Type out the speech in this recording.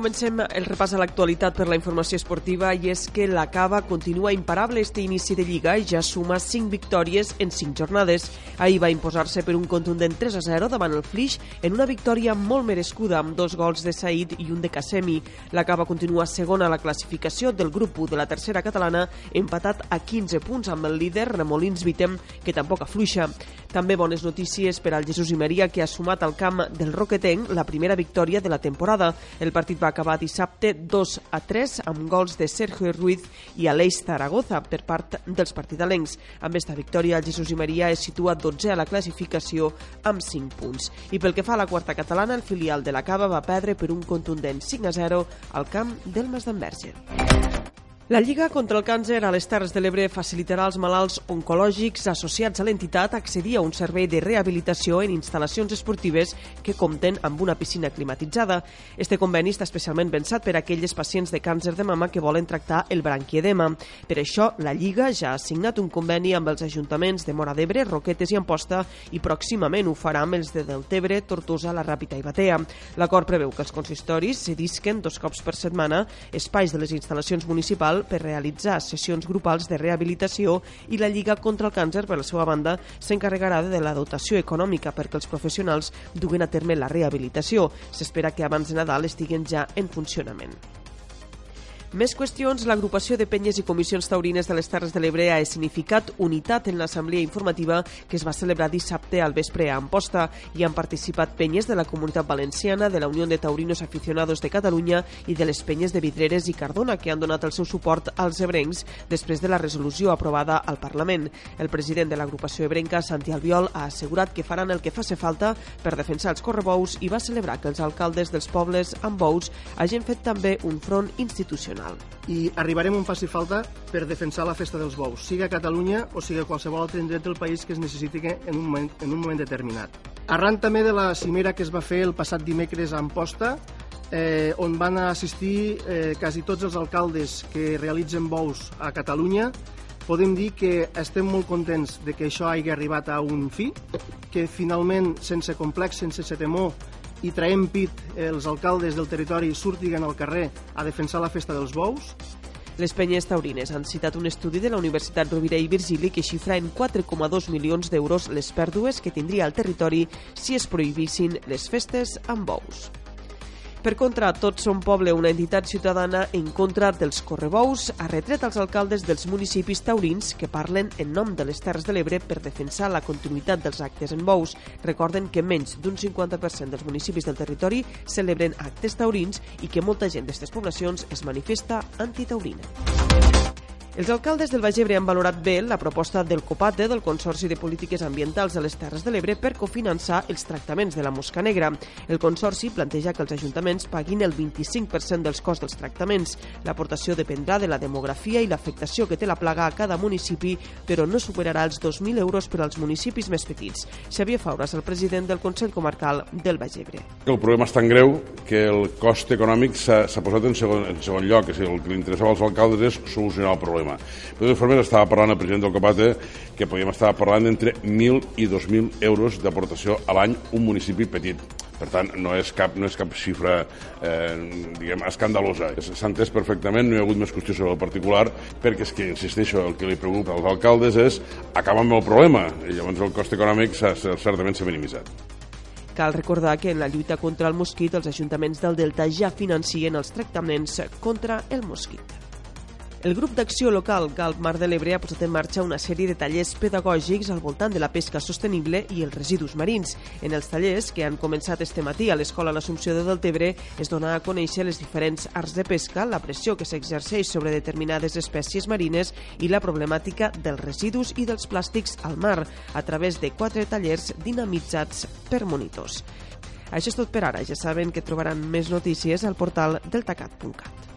Comencem el repàs a l'actualitat per la informació esportiva i és que la Cava continua imparable este inici de Lliga i ja suma 5 victòries en 5 jornades. Ahir va imposar-se per un contundent 3 a 0 davant el Flix en una victòria molt merescuda amb dos gols de Said i un de Casemi. La Cava continua segona a la classificació del grup 1 de la tercera catalana empatat a 15 punts amb el líder Remolins Vitem que tampoc afluixa. També bones notícies per al Jesús i Maria que ha sumat al camp del Roquetenc la primera victòria de la temporada. El partit va acabar dissabte 2 a 3 amb gols de Sergio Ruiz i Aleix Zaragoza per part dels partidalencs. Amb esta victòria, el Jesús i Maria es situa 12 a la classificació amb 5 punts. I pel que fa a la quarta catalana, el filial de la Cava va perdre per un contundent 5 a 0 al camp del Mas d'Enverge. La Lliga contra el Càncer a les Terres de l'Ebre facilitarà als malalts oncològics associats a l'entitat accedir a un servei de rehabilitació en instal·lacions esportives que compten amb una piscina climatitzada. Este conveni està especialment pensat per a aquelles pacients de càncer de mama que volen tractar el branquiedema. Per això, la Lliga ja ha signat un conveni amb els ajuntaments de Mora d'Ebre, Roquetes i Amposta i pròximament ho farà amb els de Deltebre, Tortosa, La Ràpita i Batea. L'acord preveu que els consistoris cedisquen dos cops per setmana espais de les instal·lacions municipals per realitzar sessions grupals de rehabilitació i la Lliga contra el Càncer, per la seva banda, s'encarregarà de la dotació econòmica perquè els professionals duguen a terme la rehabilitació. S'espera que abans de Nadal estiguen ja en funcionament. Més qüestions, l'agrupació de penyes i comissions taurines de les Terres de l'Ebre ha significat unitat en l'assemblea informativa que es va celebrar dissabte al vespre a Amposta i han participat penyes de la Comunitat Valenciana, de la Unió de Taurinos Aficionados de Catalunya i de les penyes de Vidreres i Cardona que han donat el seu suport als ebrencs després de la resolució aprovada al Parlament. El president de l'agrupació ebrenca, Santi Albiol, ha assegurat que faran el que faci falta per defensar els correbous i va celebrar que els alcaldes dels pobles amb bous hagin fet també un front institucional nacional. I arribarem on faci falta per defensar la festa dels bous, siga a Catalunya o siga a qualsevol altre indret del país que es necessiti en un moment, en un moment determinat. Arran també de la cimera que es va fer el passat dimecres a Amposta, eh, on van assistir eh, quasi tots els alcaldes que realitzen bous a Catalunya, podem dir que estem molt contents de que això hagi arribat a un fi, que finalment, sense complex, sense temor, i traiem pit els alcaldes del territori surtiguen al carrer a defensar la festa dels bous. Les penyes taurines han citat un estudi de la Universitat Rovira i Virgili que xifra en 4,2 milions d'euros les pèrdues que tindria el territori si es prohibissin les festes amb bous. Per contra, Tots som poble, una entitat ciutadana en contra dels correbous, ha retret als alcaldes dels municipis taurins que parlen en nom de les Terres de l'Ebre per defensar la continuïtat dels actes en bous. Recorden que menys d'un 50% dels municipis del territori celebren actes taurins i que molta gent d'aquestes poblacions es manifesta antitaurina. Els alcaldes del Baix Ebre han valorat bé la proposta del COPATE, del Consorci de Polítiques Ambientals de les Terres de l'Ebre, per cofinançar els tractaments de la mosca negra. El Consorci planteja que els ajuntaments paguin el 25% dels costs dels tractaments. L'aportació dependrà de la demografia i l'afectació que té la plaga a cada municipi, però no superarà els 2.000 euros per als municipis més petits. Xavier Fauras, el president del Consell Comarcal del Baix Ebre. El problema és tan greu que el cost econòmic s'ha posat en segon, en segon lloc, és dir, el que li interessava als alcaldes és solucionar el problema problema. De totes formes, estava parlant el president del Copate que podíem estar parlant d'entre 1.000 i 2.000 euros d'aportació a l'any un municipi petit. Per tant, no és cap, no és cap xifra eh, diguem, escandalosa. S'ha entès perfectament, no hi ha hagut més qüestió sobre el particular, perquè és que, insisteixo, el que li pregunta als alcaldes és acabar amb el problema, i llavors el cost econòmic certament s'ha minimitzat. Cal recordar que en la lluita contra el mosquit els ajuntaments del Delta ja financien els tractaments contra el mosquit. El grup d'acció local Galp Mar de l'Ebre ha posat en marxa una sèrie de tallers pedagògics al voltant de la pesca sostenible i els residus marins. En els tallers, que han començat este matí a l'Escola L'Assumpció de Deltebre, es dona a conèixer les diferents arts de pesca, la pressió que s'exerceix sobre determinades espècies marines i la problemàtica dels residus i dels plàstics al mar, a través de quatre tallers dinamitzats per monitors. Això és tot per ara. Ja saben que trobaran més notícies al portal deltacat.cat.